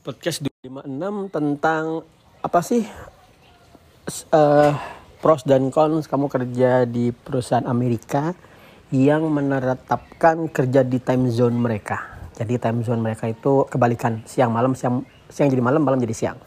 podcast 256 tentang apa sih uh, pros dan cons kamu kerja di perusahaan Amerika yang menetapkan kerja di time zone mereka. Jadi time zone mereka itu kebalikan siang malam siang siang jadi malam malam jadi siang.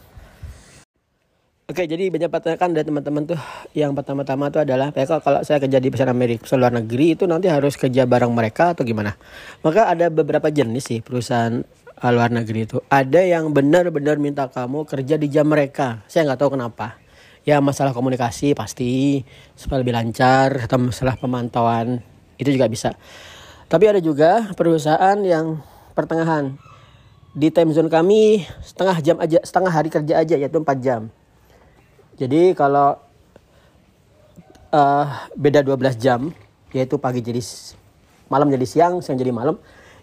Oke, jadi banyak pertanyaan dari teman-teman tuh yang pertama-tama tuh adalah, ya kalau saya kerja di perusahaan Amerika luar negeri itu nanti harus kerja bareng mereka atau gimana? Maka ada beberapa jenis sih perusahaan luar negeri itu. Ada yang benar-benar minta kamu kerja di jam mereka. Saya nggak tahu kenapa. Ya masalah komunikasi pasti supaya lebih lancar atau masalah pemantauan itu juga bisa. Tapi ada juga perusahaan yang pertengahan. Di time zone kami setengah jam aja setengah hari kerja aja yaitu 4 jam. Jadi kalau uh, beda 12 jam yaitu pagi jadi malam jadi siang siang jadi malam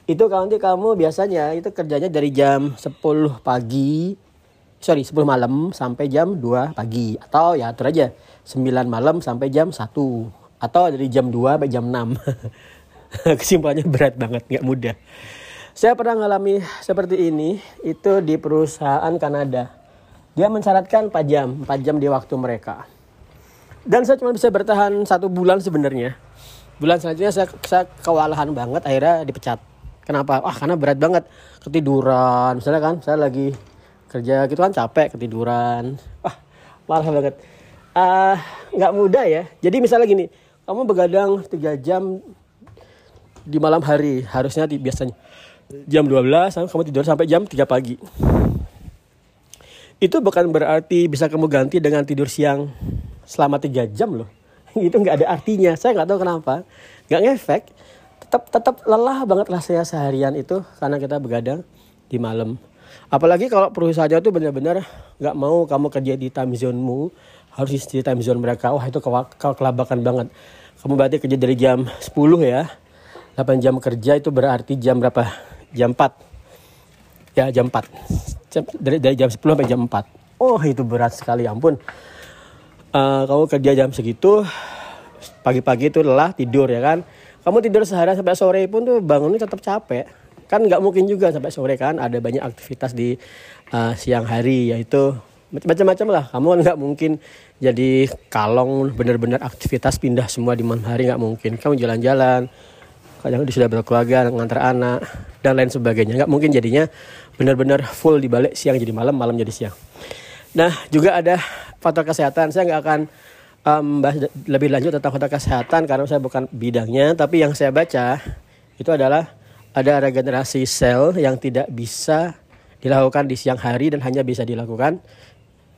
itu kalau nanti kamu biasanya itu kerjanya dari jam 10 pagi sorry 10 malam sampai jam 2 pagi. Atau ya atur aja 9 malam sampai jam 1 atau dari jam 2 sampai jam 6 kesimpulannya berat banget nggak mudah. Saya pernah mengalami seperti ini itu di perusahaan Kanada. Dia mensyaratkan 4 jam 4 jam di waktu mereka. Dan saya cuma bisa bertahan satu bulan sebenarnya. Bulan selanjutnya saya, saya kewalahan banget akhirnya dipecat Kenapa? Wah karena berat banget ketiduran. Misalnya kan saya lagi kerja gitu kan capek ketiduran. Wah parah banget. Uh, nggak mudah ya. Jadi misalnya gini, kamu begadang 3 jam di malam hari harusnya di, biasanya jam 12 kamu tidur sampai jam 3 pagi. Itu bukan berarti bisa kamu ganti dengan tidur siang selama 3 jam loh. Itu nggak ada artinya. Saya nggak tahu kenapa. Nggak ngefek tetap tetap lelah banget lah saya seharian itu karena kita begadang di malam. Apalagi kalau perusahaannya itu benar-benar nggak mau kamu kerja di time zone-mu, harus di time zone mereka. Wah itu kelabakan banget. Kamu berarti kerja dari jam 10 ya. 8 jam kerja itu berarti jam berapa? Jam 4. Ya jam 4. Dari, dari jam 10 sampai jam 4. Oh itu berat sekali ampun. Uh, kamu kerja jam segitu, pagi-pagi itu lelah tidur ya kan kamu tidur sehari sampai sore pun tuh bangunnya tetap capek. Kan nggak mungkin juga sampai sore kan ada banyak aktivitas di uh, siang hari yaitu macam-macam lah. Kamu kan nggak mungkin jadi kalong bener-bener aktivitas pindah semua di malam hari nggak mungkin. Kamu jalan-jalan kadang sudah berkeluarga ngantar anak dan lain sebagainya. Nggak mungkin jadinya benar-benar full di balik siang jadi malam malam jadi siang. Nah juga ada faktor kesehatan. Saya nggak akan um, bahas lebih lanjut tentang kota kesehatan karena saya bukan bidangnya, tapi yang saya baca itu adalah ada regenerasi sel yang tidak bisa dilakukan di siang hari dan hanya bisa dilakukan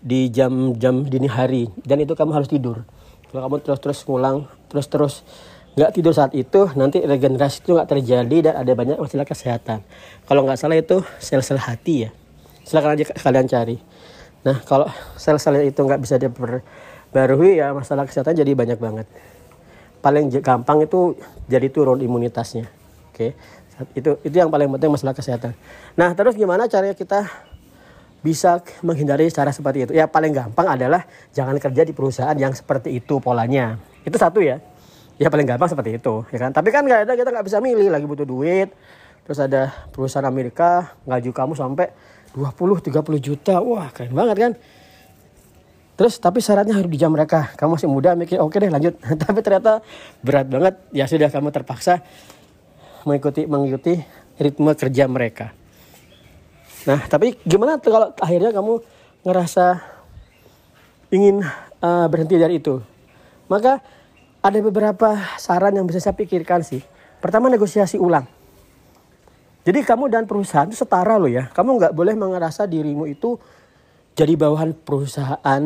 di jam-jam dini hari dan itu kamu harus tidur. Kalau kamu terus-terus ngulang, terus-terus nggak tidur saat itu, nanti regenerasi itu nggak terjadi dan ada banyak masalah kesehatan. Kalau nggak salah itu sel-sel hati ya. Silakan aja kalian cari. Nah kalau sel-sel itu nggak bisa diper baru ya masalah kesehatan jadi banyak banget. Paling gampang itu jadi turun imunitasnya. Oke itu itu yang paling penting masalah kesehatan. Nah terus gimana caranya kita bisa menghindari cara seperti itu? Ya paling gampang adalah jangan kerja di perusahaan yang seperti itu polanya. Itu satu ya. Ya paling gampang seperti itu ya kan? Tapi kan nggak ada kita nggak bisa milih lagi butuh duit. Terus ada perusahaan Amerika ngaju kamu sampai 20 30 juta. Wah keren banget kan Terus tapi syaratnya harus di jam mereka. Kamu masih muda mikir oke okay deh lanjut. tapi ternyata berat banget. Ya sudah kamu terpaksa mengikuti mengikuti ritme kerja mereka. Nah tapi gimana kalau akhirnya kamu ngerasa ingin uh, berhenti dari itu? Maka ada beberapa saran yang bisa saya pikirkan sih. Pertama negosiasi ulang. Jadi kamu dan perusahaan itu setara loh ya. Kamu nggak boleh mengerasa dirimu itu jadi bawahan perusahaan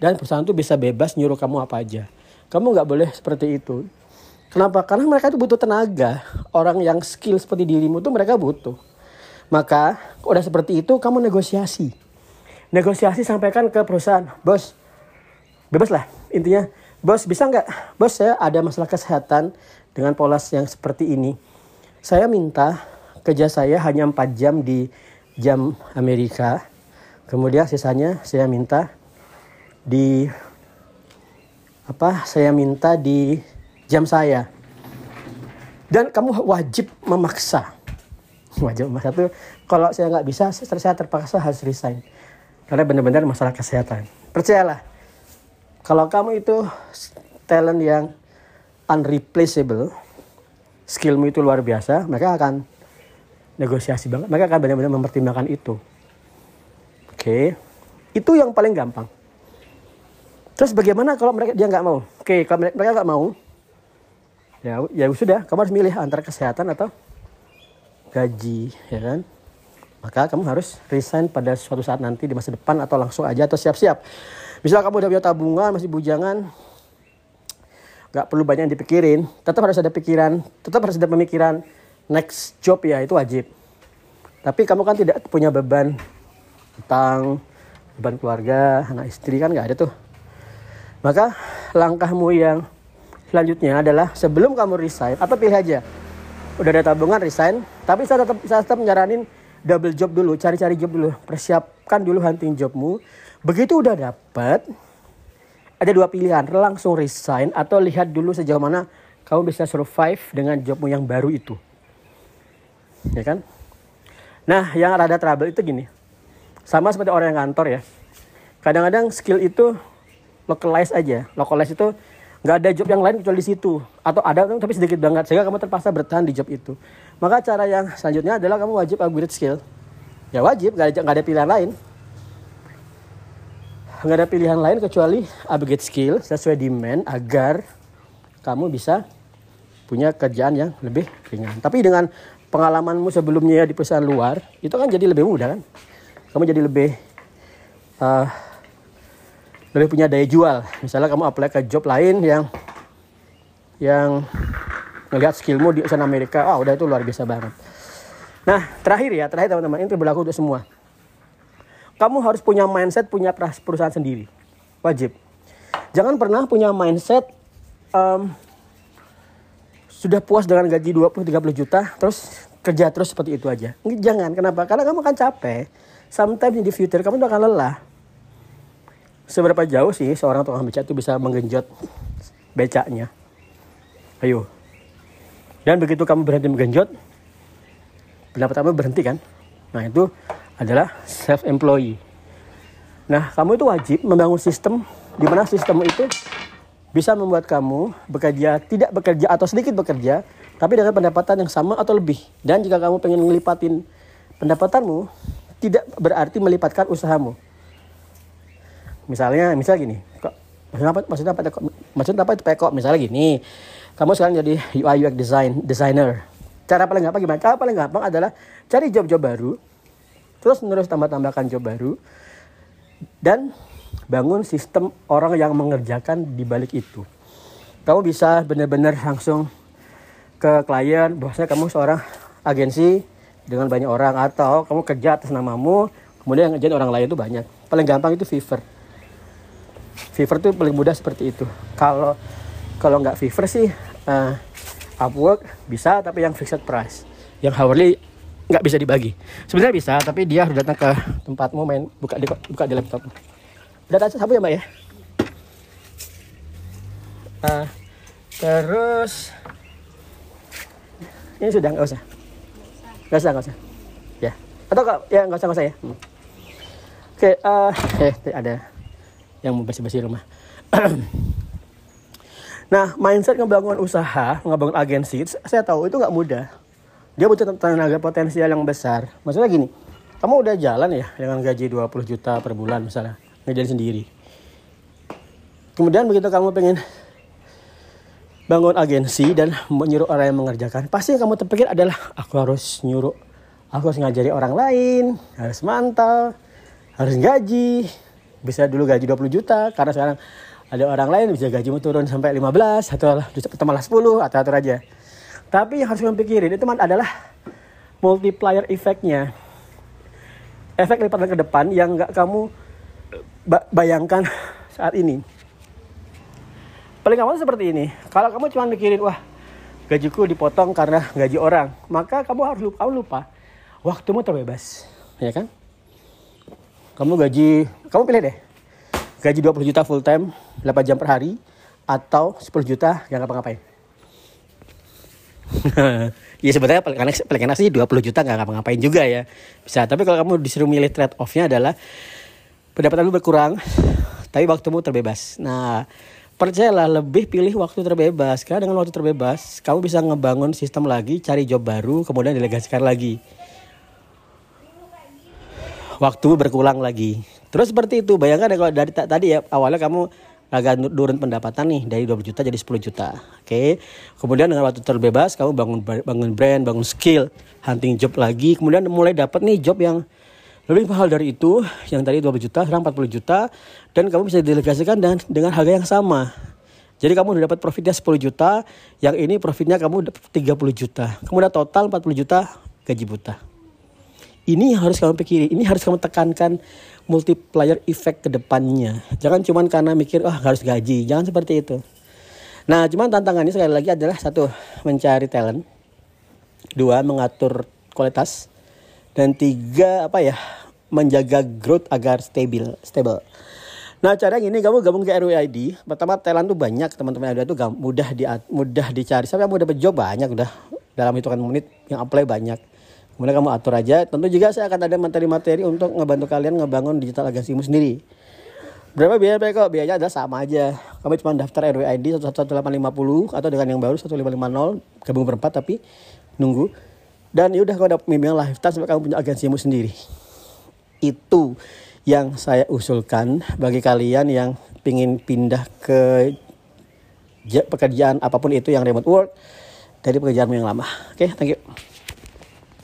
dan perusahaan itu bisa bebas nyuruh kamu apa aja. Kamu nggak boleh seperti itu. Kenapa? Karena mereka itu butuh tenaga. Orang yang skill seperti dirimu itu mereka butuh. Maka udah seperti itu kamu negosiasi. Negosiasi sampaikan ke perusahaan. Bos, bebas lah intinya. Bos bisa nggak? Bos saya ada masalah kesehatan dengan polas yang seperti ini. Saya minta kerja saya hanya 4 jam di jam Amerika Kemudian sisanya saya minta di apa? Saya minta di jam saya. Dan kamu wajib memaksa. wajib nomor satu kalau saya nggak bisa saya terpaksa harus resign karena benar-benar masalah kesehatan percayalah kalau kamu itu talent yang unreplaceable skillmu itu luar biasa mereka akan negosiasi banget mereka akan benar-benar mempertimbangkan itu oke. Itu yang paling gampang. Terus bagaimana kalau mereka dia nggak mau? Oke kalau mereka nggak mau ya ya sudah kamu harus milih antara kesehatan atau gaji ya kan? Maka kamu harus resign pada suatu saat nanti di masa depan atau langsung aja atau siap-siap. Misal kamu udah punya tabungan masih bujangan nggak perlu banyak yang dipikirin tetap harus ada pikiran tetap harus ada pemikiran next job ya itu wajib. Tapi kamu kan tidak punya beban tentang beban keluarga anak istri kan nggak ada tuh. Maka langkahmu yang selanjutnya adalah sebelum kamu resign atau pilih aja. Udah ada tabungan resign tapi saya tetap saya tetap nyaranin double job dulu cari-cari job dulu. Persiapkan dulu hunting jobmu. Begitu udah dapat ada dua pilihan. Langsung resign atau lihat dulu sejauh mana kamu bisa survive dengan jobmu yang baru itu. Ya kan? Nah yang rada trouble itu gini sama seperti orang yang kantor ya. Kadang-kadang skill itu localize aja. Localize itu nggak ada job yang lain kecuali di situ. Atau ada tapi sedikit banget sehingga kamu terpaksa bertahan di job itu. Maka cara yang selanjutnya adalah kamu wajib upgrade skill. Ya wajib nggak ada, gak ada pilihan lain. Nggak ada pilihan lain kecuali upgrade skill sesuai demand agar kamu bisa punya kerjaan yang lebih ringan. Tapi dengan pengalamanmu sebelumnya di perusahaan luar itu kan jadi lebih mudah kan kamu jadi lebih uh, lebih punya daya jual. Misalnya kamu apply ke job lain yang yang ngelihat skillmu di sana Amerika, ah oh, udah itu luar biasa banget. Nah, terakhir ya, terakhir teman-teman, ini berlaku untuk semua. Kamu harus punya mindset, punya perusahaan sendiri. Wajib. Jangan pernah punya mindset um, sudah puas dengan gaji 20-30 juta, terus kerja terus seperti itu aja. Jangan, kenapa? Karena kamu akan capek. Sometimes in the future kamu akan lelah seberapa jauh sih seorang tukang becak itu bisa menggenjot becaknya? Ayo. Dan begitu kamu berhenti menggenjot, pendapat kamu berhenti kan? Nah itu adalah self employee. Nah kamu itu wajib membangun sistem di mana sistem itu bisa membuat kamu bekerja tidak bekerja atau sedikit bekerja tapi dengan pendapatan yang sama atau lebih dan jika kamu pengen ngelipatin pendapatanmu tidak berarti melipatkan usahamu. Misalnya misal gini kok maksudnya apa maksudnya apa maksudnya apa itu pekok misalnya gini kamu sekarang jadi UI UX design designer. Cara paling gampang gimana? Cara paling gampang adalah cari job-job baru terus menerus tambah-tambahkan job baru dan bangun sistem orang yang mengerjakan di balik itu. Kamu bisa benar-benar langsung ke klien bahwasanya kamu seorang agensi dengan banyak orang atau kamu kerja atas namamu kemudian yang ngerjain orang lain itu banyak. Paling gampang itu Fiverr Fiverr tuh paling mudah seperti itu. Kalau kalau nggak Fiverr sih uh, Upwork bisa tapi yang fixed price. Yang hourly nggak bisa dibagi. Sebenarnya bisa tapi dia harus datang ke tempatmu main buka di buka di laptop. Udah ada sabu ya mbak ya? Uh, terus ini sudah nggak usah nggak usah nggak usah ya atau ya nggak usah nggak usah ya hmm. oke okay, uh, eh ada yang mau bersih-bersih rumah. nah, mindset ngebangun usaha, ngebangun agensi, saya tahu itu nggak mudah. Dia butuh tenaga potensial yang besar. Maksudnya gini, kamu udah jalan ya dengan gaji 20 juta per bulan misalnya, ngejalan sendiri. Kemudian begitu kamu pengen bangun agensi dan menyuruh orang yang mengerjakan, pasti yang kamu terpikir adalah aku harus nyuruh, aku harus ngajari orang lain, harus mantau, harus gaji, bisa dulu gaji 20 juta karena sekarang ada orang lain bisa gajimu turun sampai 15 atau malah 10 atau atur aja. Tapi yang harus kamu pikirin itu adalah multiplier efeknya. Efek lipatan ke depan yang nggak kamu bayangkan saat ini. Paling awal seperti ini. Kalau kamu cuma mikirin wah gajiku dipotong karena gaji orang, maka kamu harus lupa, kamu lupa waktumu terbebas, ya kan? kamu gaji kamu pilih deh gaji 20 juta full time 8 jam per hari atau 10 juta yang ngapa-ngapain ya sebetulnya paling enak, paling enak sih 20 juta nggak ngapa-ngapain juga ya. Bisa, tapi kalau kamu disuruh milih trade off-nya adalah pendapatan lu berkurang, tapi waktumu terbebas. Nah, percayalah lebih pilih waktu terbebas. Karena dengan waktu terbebas kamu bisa ngebangun sistem lagi cari job baru kemudian delegasikan lagi. Waktu berkurang lagi. Terus seperti itu. Bayangkan ya kalau dari tadi ya awalnya kamu agak turun pendapatan nih dari 20 juta jadi 10 juta. Oke. Kemudian dengan waktu terbebas kamu bangun bangun brand bangun skill hunting job lagi. Kemudian mulai dapat nih job yang lebih mahal dari itu yang tadi 20 juta sekarang 40 juta dan kamu bisa delegasikan dan dengan harga yang sama. Jadi kamu udah dapat profitnya 10 juta yang ini profitnya kamu 30 juta. Kemudian total 40 juta gaji buta. Ini yang harus kamu pikirin ini harus kamu tekankan multiplier effect ke depannya. Jangan cuman karena mikir oh harus gaji. Jangan seperti itu. Nah cuman tantangannya sekali lagi adalah satu mencari talent. Dua mengatur kualitas dan tiga apa ya menjaga growth agar stabil stable. Nah cara ini kamu gabung ke RWID pertama talent tuh banyak teman-teman ada tuh mudah di mudah dicari. Siapa yang mau dapat job? Banyak udah. Dalam hitungan menit yang apply banyak. Kemudian kamu atur aja. Tentu juga saya akan ada materi-materi untuk ngebantu kalian ngebangun digital agensimu sendiri. Berapa biaya kok biayanya adalah sama aja. Kamu cuma daftar RWID 11850 atau dengan yang baru 1550 gabung berempat tapi nunggu dan yaudah kau dapat bimbingan lifetime sampai kamu punya agensimu sendiri. Itu yang saya usulkan bagi kalian yang ingin pindah ke pekerjaan apa pun itu yang remote work dari pekerjaan yang lama. Oke okay, thank you